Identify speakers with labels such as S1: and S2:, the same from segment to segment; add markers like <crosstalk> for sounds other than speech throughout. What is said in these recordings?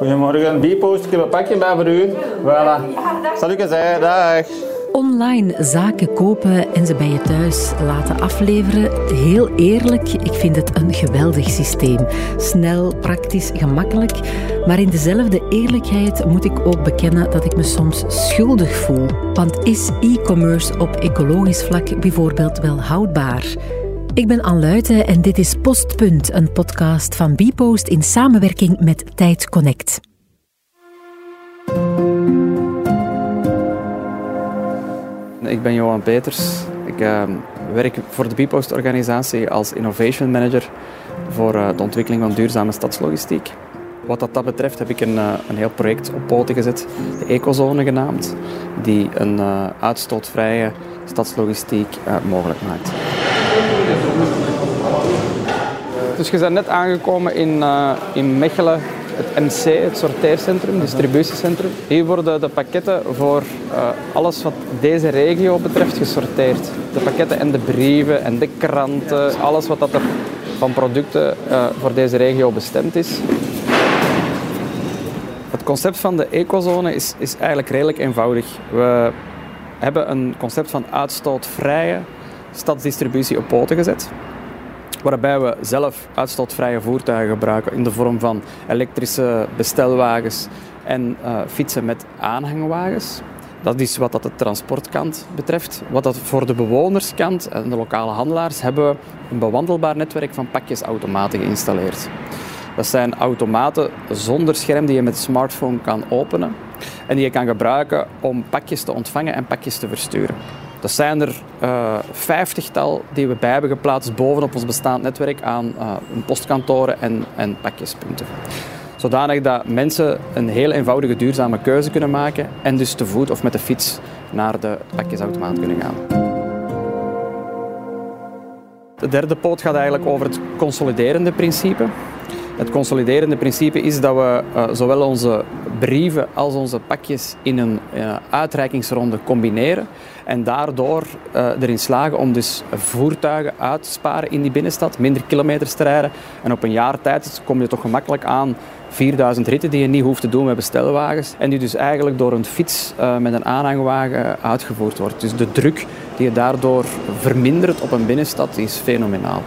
S1: Goedemorgen, heb een pakje bij voor u. Voilà. Eens zeggen, dag.
S2: Online zaken kopen en ze bij je thuis laten afleveren. Heel eerlijk, ik vind het een geweldig systeem. Snel, praktisch, gemakkelijk. Maar in dezelfde eerlijkheid moet ik ook bekennen dat ik me soms schuldig voel. Want is e-commerce op ecologisch vlak bijvoorbeeld wel houdbaar? Ik ben Anne Luiten en dit is Postpunt, een podcast van Bpost in samenwerking met Tijd Connect.
S3: Ik ben Johan Peters. Ik uh, werk voor de Bpost-organisatie als Innovation Manager voor uh, de ontwikkeling van duurzame stadslogistiek. Wat dat, betreft heb ik een, uh, een heel project op poten gezet, de Ecozone genaamd, die een uitstootvrije stadslogistiek mogelijk maakt. Dus je bent net aangekomen in, in Mechelen het MC, het sorteercentrum, distributiecentrum. Hier worden de pakketten voor uh, alles wat deze regio betreft gesorteerd. De pakketten en de brieven en de kranten, alles wat dat er van producten uh, voor deze regio bestemd is. Het concept van de ecozone is, is eigenlijk redelijk eenvoudig. We hebben een concept van uitstootvrije stadsdistributie op poten gezet waarbij we zelf uitstootvrije voertuigen gebruiken in de vorm van elektrische bestelwagens en uh, fietsen met aanhangwagens. Dat is wat dat de transportkant betreft. Wat dat voor de bewonerskant en de lokale handelaars hebben we een bewandelbaar netwerk van pakjesautomaten geïnstalleerd. Dat zijn automaten zonder scherm die je met smartphone kan openen en die je kan gebruiken om pakjes te ontvangen en pakjes te versturen. Dat zijn er uh, vijftigtal die we bij hebben geplaatst bovenop ons bestaand netwerk aan uh, postkantoren en, en pakjespunten. Zodanig dat mensen een heel eenvoudige duurzame keuze kunnen maken en dus te voet of met de fiets naar de pakjesautomaat kunnen gaan. De derde poot gaat eigenlijk over het consoliderende principe. Het consoliderende principe is dat we uh, zowel onze brieven als onze pakjes in een uitreikingsronde combineren en daardoor uh, erin slagen om dus voertuigen uit te sparen in die binnenstad, minder kilometers te rijden. En op een jaar tijd kom je toch gemakkelijk aan 4000 ritten die je niet hoeft te doen met bestelwagens en die dus eigenlijk door een fiets met een aanhangwagen uitgevoerd wordt. Dus de druk die je daardoor vermindert op een binnenstad is fenomenaal.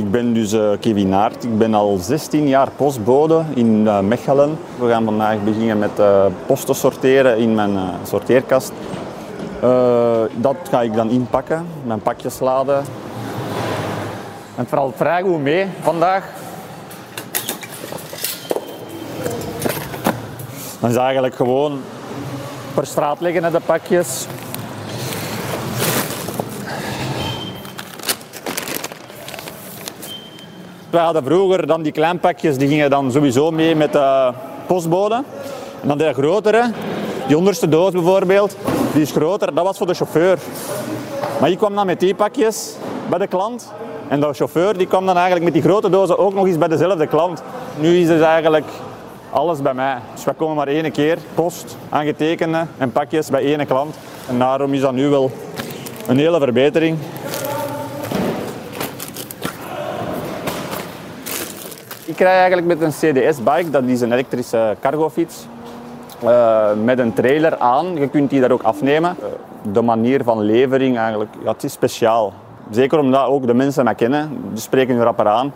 S1: Ik ben dus uh, Kevin Naert. Ik ben al 16 jaar postbode in uh, Mechelen. We gaan vandaag beginnen met uh, posten sorteren in mijn sorteerkast. dat ga ik dan inpakken, mijn pakjes laden. En valt vrij goed mee vandaag. Dan is eigenlijk gewoon per straat liggen de pakjes. We hadden vroeger dan die kleinpakjes, die gingen dan sowieso mee met de postbode. En dan de grotere, die onderste doos bijvoorbeeld, die is groter, dat was voor de chauffeur. Maar ik kwam dan met die pakjes bij de klant. En de chauffeur die kwam dan eigenlijk met die grote dozen ook nog eens bij dezelfde klant. Nu is dus eigenlijk alles bij mij. Dus we komen maar één keer, post, aangetekende en pakjes bij één klant. En daarom is dat nu wel een hele verbetering. Ik rij eigenlijk met een CDS-bike, dat is een elektrische cargofiets. Uh, met een trailer aan. Je kunt die daar ook afnemen. Uh, de manier van levering eigenlijk, ja, het is speciaal. Zeker omdat ook de mensen mij kennen, die spreken hun rapper aan.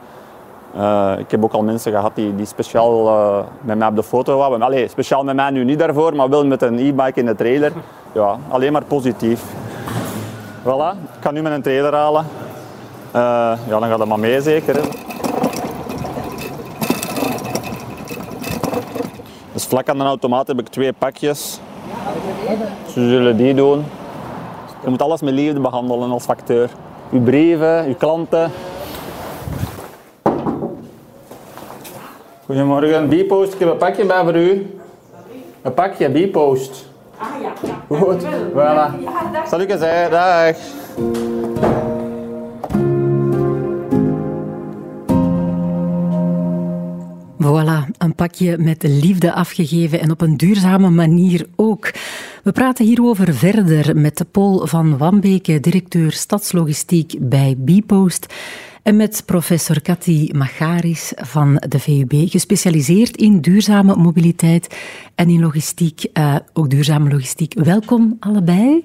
S1: Uh, ik heb ook al mensen gehad die, die speciaal met mij op de foto waren. Allee, speciaal met mij nu niet daarvoor, maar wel met een e-bike in de trailer. Ja, alleen maar positief. Voilà, ik kan nu met een trailer halen. ja, dan gaat het maar mee zeker. Hè. Vlak aan de automaat heb ik twee pakjes. Dus we zullen die doen. Je moet alles met liefde behandelen als facteur. Uw brieven, uw klanten. Goedemorgen, B-post. Ik heb een pakje bij voor u. Een pakje B-post.
S4: Ah ja,
S1: ja. Goed, voilà. Zal ik eens zeggen, dag.
S2: Voilà, een pakje met liefde afgegeven en op een duurzame manier ook. We praten hierover verder met Paul van Wambeke, directeur stadslogistiek bij Bpost. En met professor Cathy Macharis van de VUB, gespecialiseerd in duurzame mobiliteit en in logistiek, uh, ook duurzame logistiek. Welkom allebei.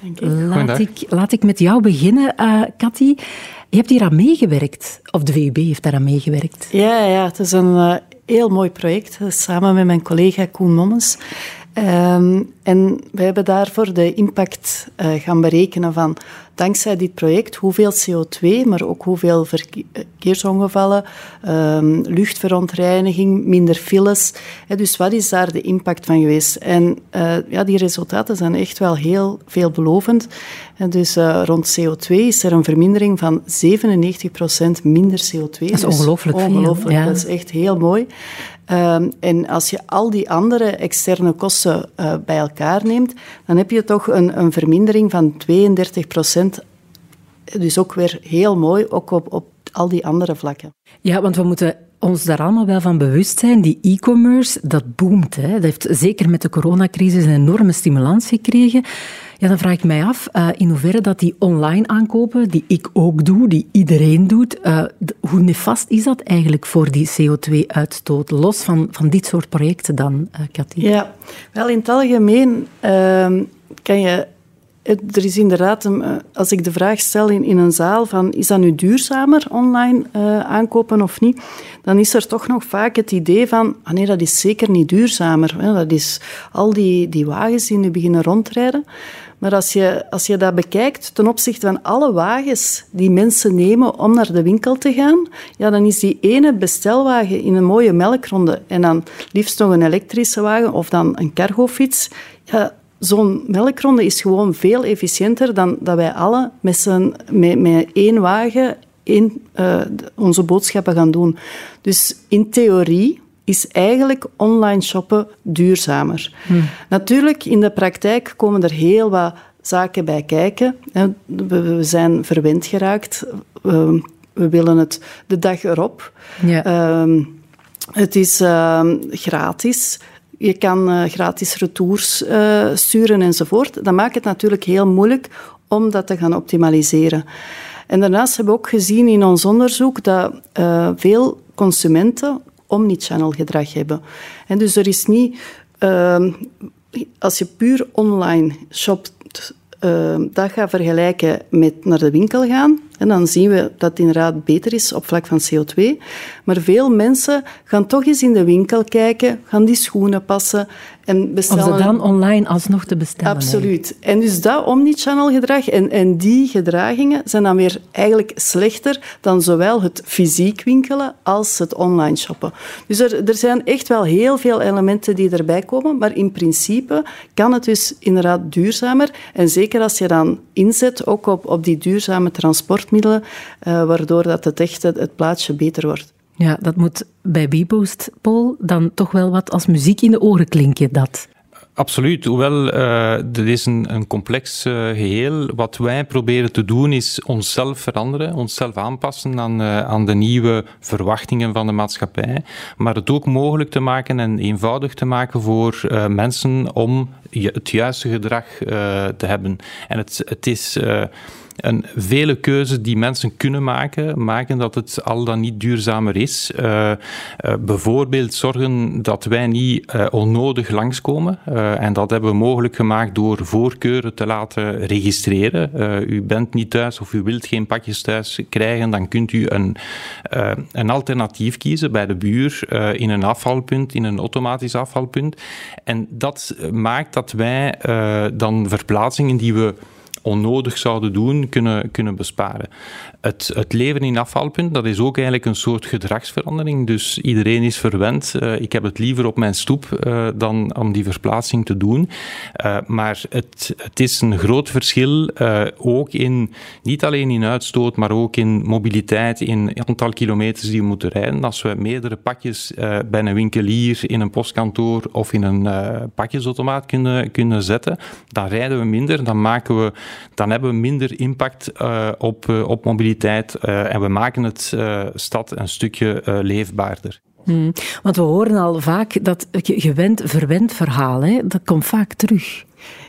S4: Dank.
S2: Laat ik, laat ik met jou beginnen, uh, Cathy. Je hebt hier aan meegewerkt, of de VUB heeft daar aan meegewerkt.
S4: Ja, ja het is een uh, heel mooi project, samen met mijn collega Koen Mommens. Um, en we hebben daarvoor de impact uh, gaan berekenen van dankzij dit project hoeveel CO2, maar ook hoeveel verkeersongevallen, um, luchtverontreiniging, minder files. Dus wat is daar de impact van geweest? En uh, ja, die resultaten zijn echt wel heel veelbelovend. En dus uh, rond CO2 is er een vermindering van 97% minder CO2. Dat
S2: is dus ongelooflijk
S4: Ongelooflijk,
S2: ja.
S4: dat is echt heel mooi. Um, en als je al die andere externe kosten uh, bij elkaar neemt, dan heb je toch een, een vermindering van 32 procent. Dus ook weer heel mooi, ook op, op al die andere vlakken.
S2: Ja, want we moeten ons daar allemaal wel van bewust zijn. Die e-commerce, dat boomt. Hè. Dat heeft zeker met de coronacrisis een enorme stimulans gekregen. Ja, dan vraag ik mij af uh, in hoeverre dat die online aankopen, die ik ook doe, die iedereen doet, uh, hoe nefast is dat eigenlijk voor die CO2-uitstoot? Los van, van dit soort projecten dan, uh, Cathy?
S4: Ja, wel in het algemeen ehm, kan je er is inderdaad, een, als ik de vraag stel in, in een zaal van is dat nu duurzamer online uh, aankopen of niet, dan is er toch nog vaak het idee van ah nee, dat is zeker niet duurzamer. Hè. Dat is al die, die wagens die nu beginnen rondrijden. Maar als je, als je dat bekijkt ten opzichte van alle wagens die mensen nemen om naar de winkel te gaan, ja, dan is die ene bestelwagen in een mooie melkronde en dan liefst nog een elektrische wagen of dan een cargofiets, ja, zo'n melkronde is gewoon veel efficiënter dan dat wij alle met, zijn, met, met één wagen uh, onze boodschappen gaan doen. Dus in theorie is eigenlijk online shoppen duurzamer. Hmm. Natuurlijk, in de praktijk komen er heel wat zaken bij kijken. We zijn verwend geraakt. We willen het de dag erop.
S2: Ja.
S4: Het is gratis. Je kan uh, gratis retours uh, sturen enzovoort. Dat maakt het natuurlijk heel moeilijk om dat te gaan optimaliseren. En daarnaast hebben we ook gezien in ons onderzoek dat uh, veel consumenten omnichannel gedrag hebben. En dus er is niet, als je puur online shopt, dat gaat vergelijken met naar de winkel gaan, en dan zien we dat het inderdaad beter is op vlak van CO2. Maar veel mensen gaan toch eens in de winkel kijken, gaan die schoenen passen en bestellen.
S2: Om ze dan online alsnog te bestellen.
S4: Absoluut. En dus dat omnichannel gedrag en, en die gedragingen zijn dan weer eigenlijk slechter dan zowel het fysiek winkelen als het online shoppen. Dus er, er zijn echt wel heel veel elementen die erbij komen, maar in principe kan het dus inderdaad duurzamer. En zeker als je dan inzet ook op, op die duurzame transport middelen, uh, waardoor dat het echt het, het plaatje beter wordt.
S2: Ja, dat moet bij Bpost, Paul, dan toch wel wat als muziek in de oren klinken, dat.
S5: Absoluut, hoewel uh, dit is een, een complex uh, geheel. Wat wij proberen te doen is onszelf veranderen, onszelf aanpassen aan, uh, aan de nieuwe verwachtingen van de maatschappij, maar het ook mogelijk te maken en eenvoudig te maken voor mensen om het juiste gedrag te hebben. En het, het is en vele keuzes die mensen kunnen maken, maken dat het al dan niet duurzamer is. Uh, uh, bijvoorbeeld zorgen dat wij niet uh, onnodig langskomen. en dat hebben we mogelijk gemaakt door voorkeuren te laten registreren. u bent niet thuis of u wilt geen pakjes thuis krijgen, dan kunt u een, een alternatief kiezen bij de buur in een afvalpunt, in een automatisch afvalpunt. En dat maakt dat wij dan verplaatsingen die we onnodig zouden doen, kunnen, kunnen besparen. Het, het leven in afvalpunt, dat is ook eigenlijk een soort gedragsverandering. Dus iedereen is verwend. Uh, ik heb het liever op mijn stoep uh, dan om die verplaatsing te doen. Uh, maar het, het is een groot verschil, ook in, niet alleen in uitstoot, maar ook in mobiliteit, in aantal kilometers die we moeten rijden. Als we meerdere pakjes bij een winkelier, in een postkantoor of in een pakjesautomaat kunnen, kunnen zetten, dan rijden we minder, dan maken we dan hebben we minder impact op, op mobiliteit uh, en we maken het stad een stukje leefbaarder.
S2: Hmm. Want we horen al vaak dat gewend, verwend verhaal, hè, dat komt vaak terug.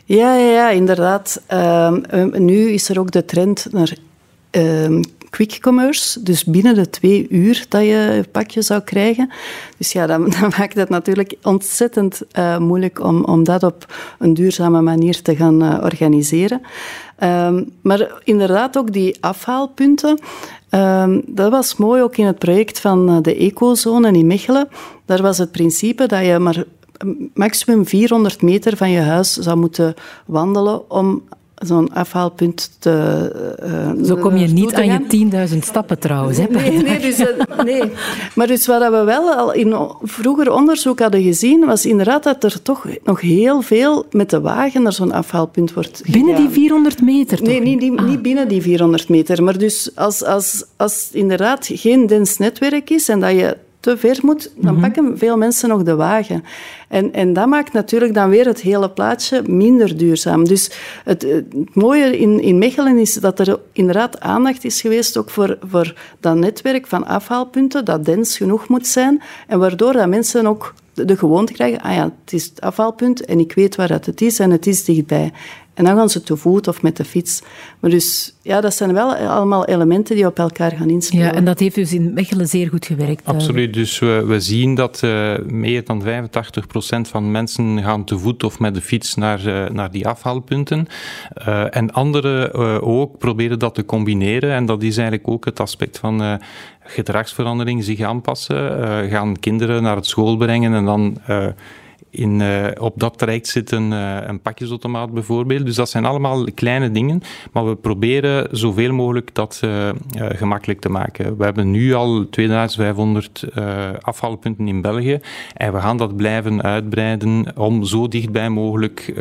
S4: Ja, ja, ja inderdaad. Ehm, nu is er ook de trend naar ehm, quick commerce, dus binnen de twee uur dat je je pakje zou krijgen. Dus ja, dat <laughs> maakt het natuurlijk ontzettend uh, moeilijk om, om dat op een duurzame manier te gaan uh, organiseren. Um, maar inderdaad ook die afhaalpunten. Um, dat was mooi ook in het project van de ecozone in Mechelen. Daar was het principe dat je maar maximum 400 meter van je huis zou moeten wandelen om zo'n afhaalpunt te.
S2: Uh, Zo kom je niet aan je 10.000 stappen trouwens. Hè,
S4: nee, nee, dus, uh, nee. <laughs> Maar dus wat we wel al in vroeger onderzoek hadden gezien, was inderdaad dat er toch nog heel veel met de wagen naar zo'n afhaalpunt wordt
S2: Binnen die 400 meter? Toch?
S4: Nee, niet, niet, ah. binnen die 400 meter. Maar dus als, als, als inderdaad geen dens netwerk is en dat je te ver moet, dan mhm. pakken veel mensen nog de wagen. En, en dat maakt natuurlijk dan weer het hele plaatje minder duurzaam. Dus het, het, mooie in, in Mechelen is dat er inderdaad aandacht is geweest ook voor, voor dat netwerk van afhaalpunten, dat dens genoeg moet zijn. En waardoor dat mensen ook de gewoonte krijgen, ah ja, het is het afhaalpunt en ik weet waar dat het is en het is dichtbij. En dan gaan ze te voet of met de fiets. Maar dus, ja, dat zijn wel allemaal elementen die op elkaar gaan inspelen.
S2: Ja, en dat heeft dus in Mechelen zeer goed gewerkt.
S5: Absoluut. Dus we, we zien dat uh, meer dan 85% van mensen gaan te voet of met de fiets naar, uh, naar die afhaalpunten. Uh, en anderen ook proberen dat te combineren. En dat is eigenlijk ook het aspect van gedragsverandering, zich aanpassen. gaan kinderen naar het school brengen en dan in, uh, op dat traject zit een, uh, een pakjesautomaat bijvoorbeeld. Dus dat zijn allemaal kleine dingen, maar we proberen zoveel mogelijk dat uh, gemakkelijk te maken. We hebben nu al 2500 afhaalpunten in België en we gaan dat blijven uitbreiden om zo dichtbij mogelijk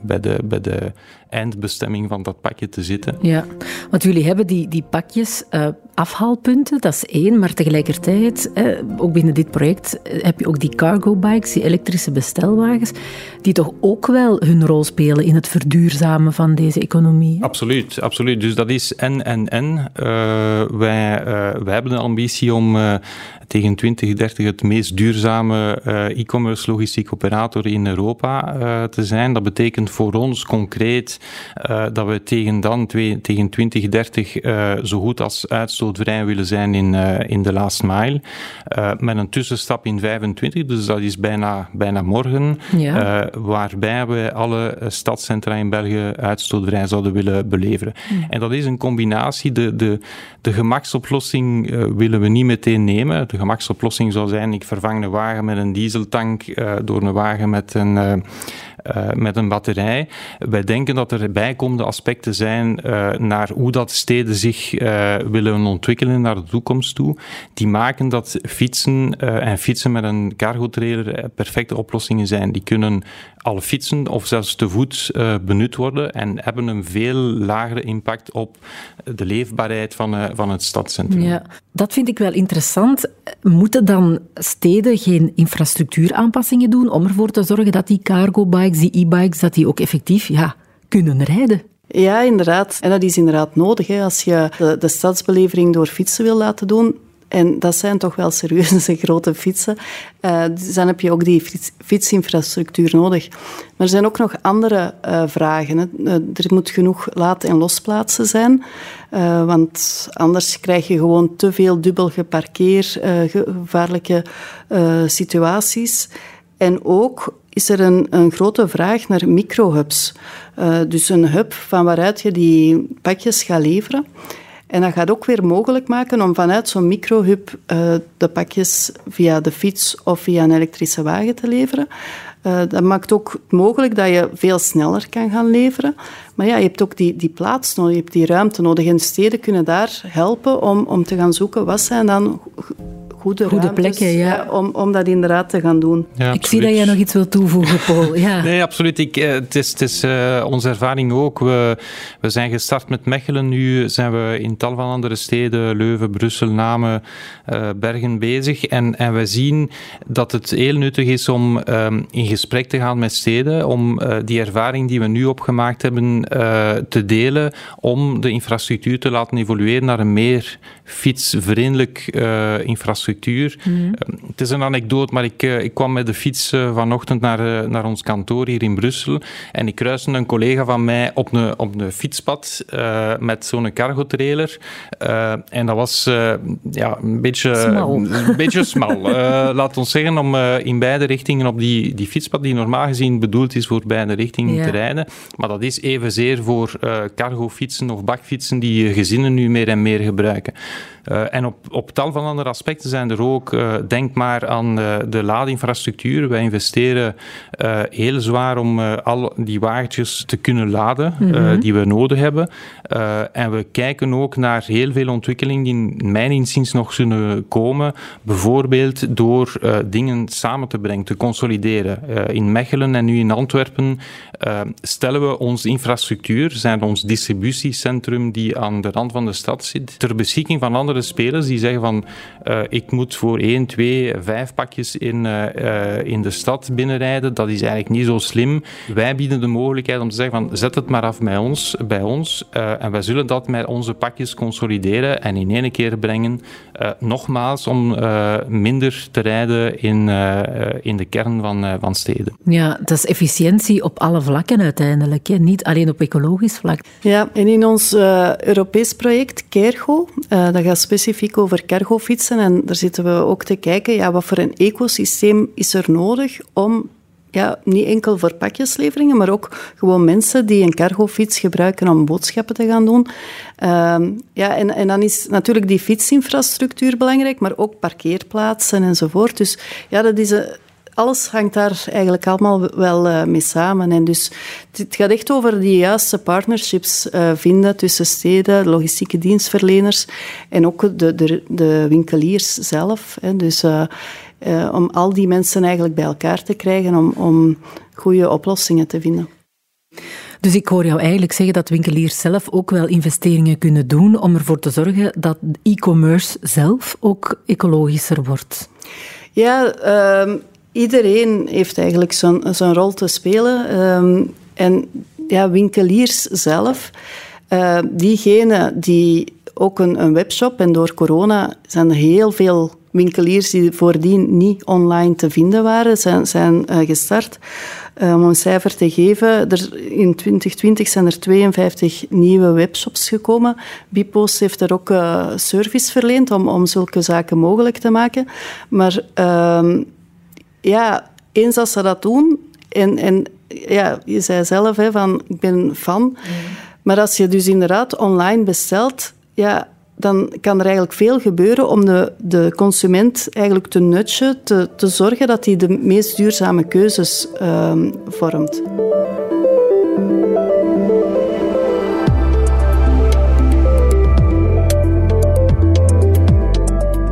S5: bij, de, bij de eindbestemming van dat pakje te zitten.
S2: Ja, want jullie hebben die, die pakjes uh, afhaalpunten, dat is één, maar tegelijkertijd, eh, ook binnen dit project, eh, heb je ook die cargo bikes, die elektrische bestelwagens, die toch ook wel hun rol spelen in het verduurzamen van deze economie.
S5: Absoluut, absoluut. Dus dat is en, en, en. Uh, wij, uh, wij hebben de ambitie om tegen 2030 het meest duurzame e-commerce logistiek operator in Europa te zijn. Dat betekent voor ons concreet uh, dat we tegen dan, twee, tegen 2030, zo goed als uitstootvrij willen zijn in, in de last mile. met een tussenstap in 25, dus dat is bijna, bijna morgen, ja. waarbij we alle stadscentra in België uitstootvrij zouden willen beleveren. En dat is een combinatie. De, de, de gemaksoplossing willen we niet meteen nemen. De gemaksoplossing zou zijn, ik vervang een wagen met een dieseltank door een wagen met een, uh, met een batterij. Wij denken dat er bijkomende aspecten zijn naar hoe dat steden zich willen ontwikkelen naar de toekomst toe. Die maken dat fietsen en fietsen met een cargo-trailer perfecte oplossingen zijn. Die kunnen al fietsen of zelfs te voet benut worden en hebben een veel lagere impact op de leefbaarheid van, van het stadscentrum.
S2: Ja, dat vind ik wel interessant. Moeten dan steden geen infrastructuuraanpassingen doen om ervoor te zorgen dat die cargo-bikes, die e-bikes, dat die ook effectief ja, kunnen rijden?
S4: Ja, inderdaad. En dat is inderdaad nodig. Als je de, de stadsbelevering door fietsen wil laten doen, en dat zijn toch wel serieuze <laughs> grote fietsen. Dus dan heb je ook die fietsinfrastructuur nodig. Maar er zijn ook nog andere uh, vragen. Eh, er moet genoeg laad- en losplaatsen zijn. Want anders krijg je gewoon te veel dubbel geparkeer, gevaarlijke situaties. En ook is er een, een grote vraag naar microhubs. dus een hub van waaruit je die pakjes gaat leveren. En dat gaat ook weer mogelijk maken om vanuit zo'n microhub uh, de pakjes via de fiets of via een elektrische wagen te leveren. Uh, dat maakt ook mogelijk dat je veel sneller kan gaan leveren. Maar ja, je hebt ook die, die plaats nodig, je hebt die ruimte nodig. En steden kunnen daar helpen om, om te gaan zoeken wat zijn dan goede,
S2: goede plekken, ja.
S4: om, om dat inderdaad te gaan doen.
S2: Ja, ik zie dat jij nog iets wil toevoegen, Paul. Ja. <laughs>
S5: nee, absoluut. Ik, eh, het is, het is uh, onze ervaring ook. We, we zijn gestart met Mechelen. Nu zijn we in tal van andere steden, Leuven, Brussel, Namen, uh, Bergen bezig. En, en we zien dat het heel nuttig is om um, in gesprek te gaan met steden, om uh, die ervaring die we nu opgemaakt hebben te delen, om de infrastructuur te laten evolueren naar een meer fietsvriendelijk infrastructuur infrastructuur. Mm. het is een anekdote, maar ik, ik kwam met de fiets vanochtend naar, naar ons kantoor hier in Brussel en ik kruiste een collega van mij op een, op een fietspad met zo'n cargo-trailer. en dat was ja, een beetje
S2: smal.
S5: Een beetje smal. <laughs> laat ons zeggen, om in beide richtingen op die, die fietspad, die normaal gezien bedoeld is voor beide richtingen te rijden. Maar dat is evenzeer voor cargofietsen of bakfietsen die gezinnen nu meer en meer gebruiken. Uh, en op, op tal van andere aspecten zijn er ook, uh, denk maar aan uh, de laadinfrastructuur. Wij investeren heel zwaar om al die wagentjes te kunnen laden mm -hmm. die we nodig hebben. en we kijken ook naar heel veel ontwikkelingen die in mijn inziens nog zullen komen. Bijvoorbeeld door dingen samen te brengen, te consolideren. in Mechelen en nu in Antwerpen stellen we onze infrastructuur, zijn ons distributiecentrum die aan de rand van de stad zit, ter beschikking van andere spelers die zeggen van uh, ik moet voor 1, 2, 5 pakjes in, uh, in de stad binnenrijden. Dat is eigenlijk niet zo slim. Wij bieden de mogelijkheid om te zeggen van zet het maar af bij ons, bij ons uh, en wij zullen dat met onze pakjes consolideren en in één keer brengen. nogmaals, om minder te rijden in, in de kern van, van steden.
S2: Ja, dat is efficiëntie op alle vlakken uiteindelijk, hè? niet alleen op ecologisch vlak.
S4: Ja, en in ons Europees project Kergo, dat gaat specifiek over cargofietsen. En daar zitten we ook te kijken, ja, wat voor een ecosysteem is er nodig om ja, niet enkel voor pakjesleveringen, maar ook gewoon mensen die een cargofiets gebruiken om boodschappen te gaan doen. Uh, ja, en, en dan is natuurlijk die fietsinfrastructuur belangrijk, maar ook parkeerplaatsen enzovoort. Dus ja, dat is een alles hangt daar eigenlijk allemaal wel uh, mee samen. En dus het gaat echt over die juiste partnerships uh, vinden tussen steden, logistieke dienstverleners en ook de, de, de winkeliers zelf. Hè. Dus uh, om al die mensen eigenlijk bij elkaar te krijgen om, om goede oplossingen te vinden.
S2: Dus ik hoor jou eigenlijk zeggen dat winkeliers zelf ook wel investeringen kunnen doen om ervoor te zorgen dat e-commerce zelf ook ecologischer wordt.
S4: Ja, uh, iedereen heeft eigenlijk zijn rol te spelen. Um, en ja, winkeliers zelf, uh, diegenen die ook een, een, webshop, en door corona zijn er heel veel winkeliers die voordien niet online te vinden waren, zijn, zijn uh, gestart. Uh, om een cijfer te geven, er, in 2020 zijn er 52 nieuwe webshops gekomen. Bipost heeft er ook uh, service verleend om, om zulke zaken mogelijk te maken. Maar ehm, ja, eens als ze dat doen, en, en ja, je zei zelf hè, van ik ben fan, maar als je dus inderdaad online bestelt, ja, dan kan er eigenlijk veel gebeuren om de, de consument eigenlijk te nudgen, te, te zorgen dat hij de meest duurzame keuzes um, vormt.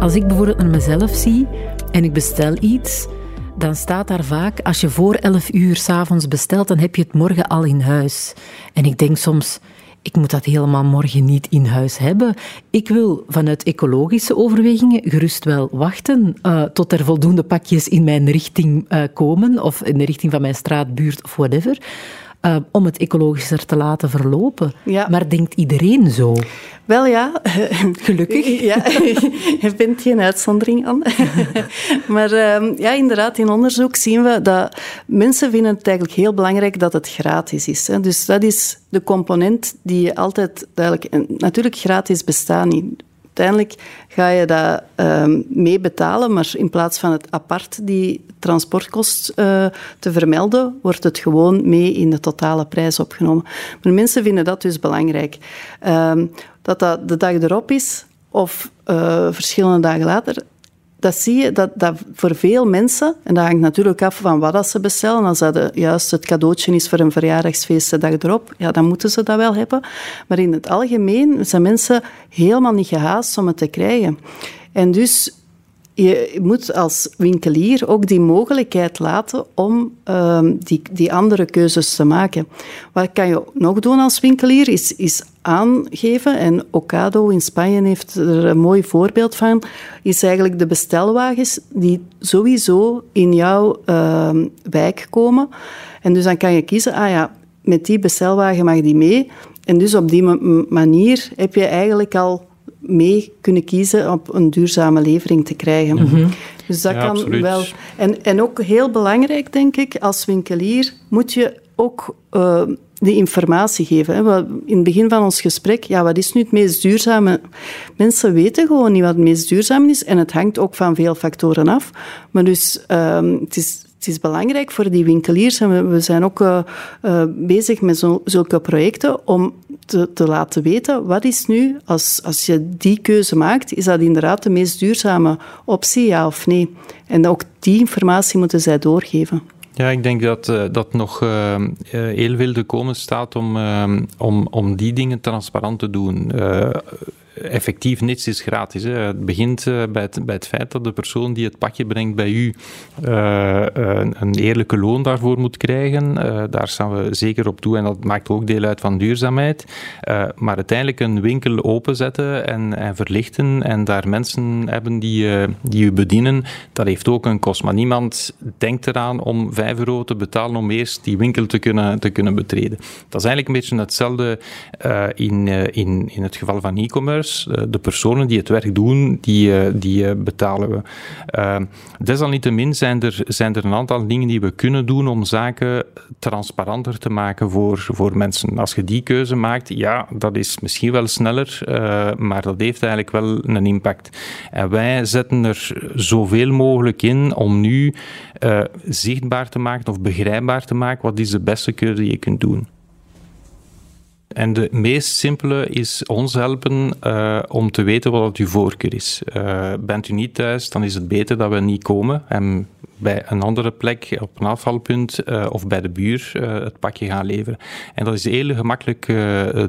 S2: Als ik bijvoorbeeld naar mezelf zie en ik bestel iets, dan staat daar vaak, als je voor 11 uur s'avonds bestelt, dan heb je het morgen al in huis. En ik denk soms, ik moet dat helemaal morgen niet in huis hebben. Ik wil vanuit ecologische overwegingen gerust wel wachten uh, tot er voldoende pakjes in mijn richting uh, komen, of in de richting van mijn straat, buurt of whatever. Uh, om het ecologischer te laten verlopen. Ja. Maar denkt iedereen zo?
S4: Wel ja. <laughs> <laughs>
S2: Gelukkig.
S4: Ja, <laughs> je bent geen uitzondering aan. maar uh, ja, inderdaad, in onderzoek zien we dat mensen vinden het eigenlijk heel belangrijk dat het gratis is. Dus dat is de component die je altijd duidelijk... natuurlijk, gratis bestaat niet uiteindelijk ga je dat uh, mee betalen, maar in plaats van het apart die transportkost uh, te vermelden, wordt het gewoon mee in de totale prijs opgenomen. Maar mensen vinden dat dus belangrijk. Uh, dat dat de dag erop is of uh, verschillende dagen later, dat zie je dat, dat voor veel mensen, en dat hangt natuurlijk af van wat dat ze bestellen, als dat juist het cadeautje is voor een verjaardagsfeest de erop, ja, dan moeten ze dat wel hebben. Maar in het algemeen zijn mensen helemaal niet gehaast om het te krijgen. En dus je moet als winkelier ook die mogelijkheid laten om uh, die, die andere keuzes te maken. Wat kan je nog doen als winkelier, is, is aangeven, en Ocado in Spanje heeft er een mooi voorbeeld van, is eigenlijk de bestelwagens die sowieso in jouw uh, wijk komen. En dus dan kan je kiezen, ah ja, met die bestelwagen mag die mee. En dus op die manier heb je eigenlijk al mee kunnen kiezen op een duurzame levering te krijgen.
S5: Mhm.
S4: Dus dat kan wel. En, en ook heel belangrijk, denk ik, als winkelier moet je ook uh, de informatie geven. Hè. In het begin van ons gesprek, ja, wat is nu het meest duurzame? Mensen weten gewoon niet wat het meest duurzaam is en het hangt ook van veel factoren af. Maar dus uh, het is is belangrijk voor die winkeliers, en we, zijn ook uh, uh, bezig met zo, zulke projecten, om te, te, laten weten wat is nu, als, als je die keuze maakt, is dat inderdaad de meest duurzame optie, ja of nee? En ook die informatie moeten zij doorgeven.
S5: Ja, ik denk dat, uh, dat nog heel veel te komen staat om, om, om die dingen transparant te doen effectief niets is gratis. Het begint uh, bij, het, bij het feit dat de persoon die het pakje brengt bij u uh, een, een, eerlijke loon daarvoor moet krijgen. Daar staan we zeker op toe en dat maakt ook deel uit van duurzaamheid. maar uiteindelijk een winkel openzetten en, en verlichten en daar mensen hebben die, die u bedienen, dat heeft ook een kost. Maar niemand denkt eraan om 5 euro te betalen om eerst die winkel te kunnen, te kunnen betreden. Dat is eigenlijk een beetje hetzelfde in, in, in het geval van e-commerce. Eh, de personen die het werk doen, die, eh, die eh, betalen we. desalniettemin zijn er, zijn er een aantal dingen die we kunnen doen om zaken transparanter te maken voor, voor mensen. Als je die keuze maakt, ja, dat is misschien wel sneller, maar dat heeft eigenlijk wel een impact. En wij zetten er zoveel mogelijk in om nu zichtbaar te maken of begrijpbaar te maken wat is de beste keuze die je kunt doen. En de meest simpele is ons helpen uh, om te weten wat uw voorkeur is. Uh, bent u niet thuis, dan is het beter dat we niet komen en bij een andere plek op een afvalpunt uh, of bij de buur het pakje gaan leveren. En dat is heel gemakkelijk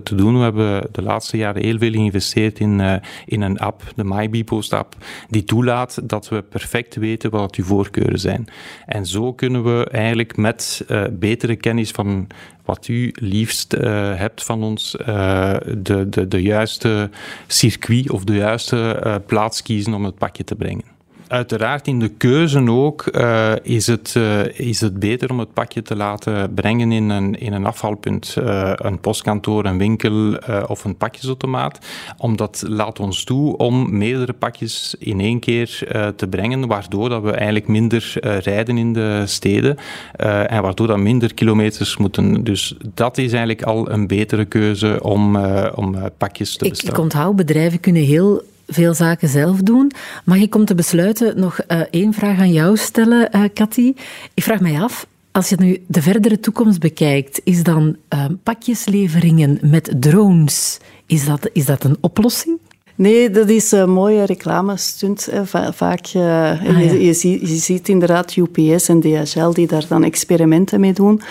S5: te doen. We hebben de laatste jaren heel veel geïnvesteerd in, in een app, de MyBepost app, die toelaat dat we perfect weten wat uw voorkeuren zijn. En zo kunnen we eigenlijk met betere kennis van wat u liefst hebt van ons, de, de, de juiste circuit of de juiste plaats kiezen om het pakje te brengen uiteraard in de keuze ook uh, is, het, uh, is het beter om het pakje te laten brengen in een, in een afvalpunt. Uh, een postkantoor, een winkel of een pakjesautomaat. Omdat laat ons toe om meerdere pakjes in één keer te brengen, waardoor dat we eigenlijk minder rijden in de steden en waardoor dat minder kilometers moeten. Dus dat is eigenlijk al een betere keuze om, om pakjes te bestellen.
S2: Ik, ik onthoud, bedrijven kunnen heel veel zaken zelf doen. Mag ik om te besluiten nog uh, één vraag aan jou stellen, uh, Cathy? Ik vraag mij af, als je nu de verdere toekomst bekijkt, is dan uh, pakjesleveringen met drones, is dat, is dat een oplossing?
S4: Nee, dat is een mooie reclamestunt. Vaak, uh, ah, ja. je, je, ziet, je, ziet, inderdaad UPS en DHL die daar dan experimenten mee doen.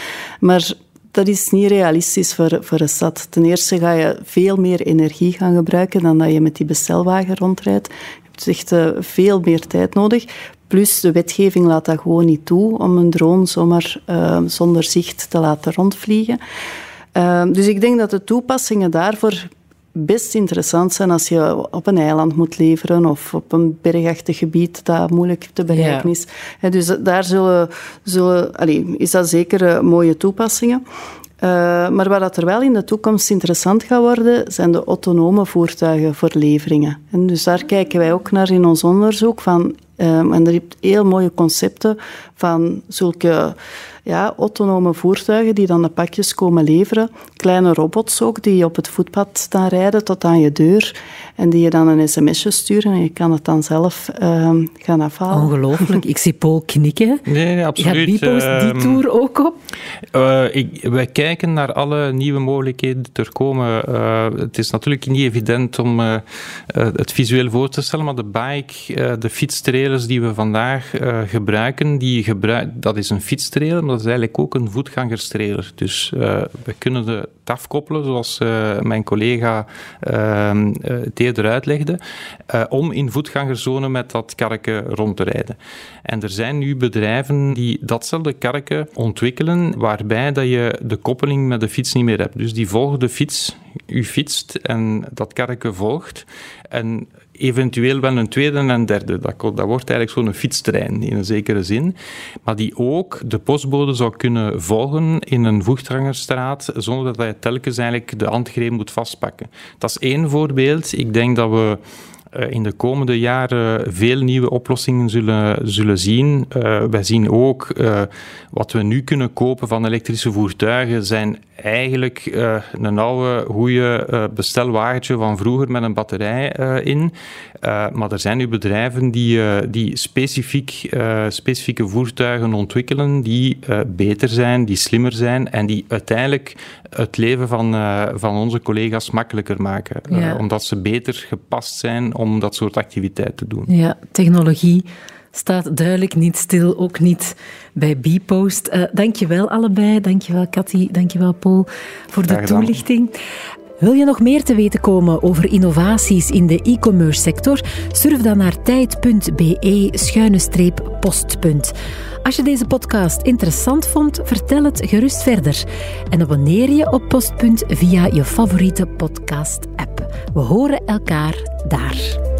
S4: Maar dat is niet realistisch voor, voor een stad. Ten eerste ga je veel meer energie gaan gebruiken dan dat je met die bestelwagen rondrijdt. Je hebt echt uh, veel meer tijd nodig. Plus, de wetgeving laat dat gewoon niet toe om een drone zomaar uh, zonder zicht te laten rondvliegen. Uh, dus ik denk dat de toepassingen daarvoor best interessant zijn als je op een eiland moet leveren of op een bergachtig gebied dat moeilijk te bereiken is. dus daar zullen, zullen, allez, is dat zeker mooie toepassingen. Uh, maar wat er wel in de toekomst interessant gaat worden, zijn de autonome voertuigen voor leveringen. En dus daar kijken wij ook naar in ons onderzoek. Van, um, en er zijn heel mooie concepten van zulke ja, autonome voertuigen die dan de pakjes komen leveren. Kleine robots ook, die op het voetpad staan rijden tot aan je deur. En die je dan een sms'je sturen en je kan het dan zelf uh, gaan afhalen.
S2: Ongelooflijk. Ik zie Paul knikken.
S5: Nee, nee absoluut.
S2: Gaat Bipo's die ehm, tour ook op?
S5: Uh, ik, wij kijken naar alle nieuwe mogelijkheden die er komen. Uh, het is natuurlijk niet evident om uh, het visueel voor te stellen, maar de bike, de fietstrailers die we vandaag gebruiken, die gebruik, dat is een fietstrailer, dat is eigenlijk ook een voetgangerstrailer. Dus uh, we kunnen het afkoppelen, zoals uh, mijn collega uh, het eerder uitlegde, om in voetgangerzone met dat karken rond te rijden. En er zijn nu bedrijven die datzelfde karken ontwikkelen, waarbij dat je de koppeling met de fiets niet meer hebt. Dus die volgen de fiets, u fietst en dat karken volgt. En eventueel wel een tweede en een derde. Dat, dat wordt eigenlijk zo'n fietstrein in een zekere zin. Maar die ook de postbode zou kunnen volgen in een voegdrangerstraat zonder dat hij telkens eigenlijk de handgreep moet vastpakken. Dat is één voorbeeld. Ik denk dat we in de komende jaren veel nieuwe oplossingen zullen, zullen zien. Uh, wij zien ook uh, wat we nu kunnen kopen van elektrische voertuigen zijn eigenlijk uh, een oude, goede bestelwagentje van vroeger met een batterij in. maar er zijn nu bedrijven die, die specifiek, specifieke voertuigen ontwikkelen die beter zijn, die slimmer zijn en die uiteindelijk het leven van, van onze collega's makkelijker maken. Ja. omdat ze beter gepast zijn om dat soort activiteit te doen.
S2: Ja, technologie staat duidelijk niet stil, ook niet bij Bpost. Uh, dankjewel allebei, dankjewel Cathy, dankjewel Paul voor de toelichting. Wil je nog meer te weten komen over innovaties in de e-commerce sector? Surf dan naar tijd.be-post. Als je deze podcast interessant vond, vertel het gerust verder. En abonneer je op Postpunt via je favoriete podcast-app. We horen elkaar daar.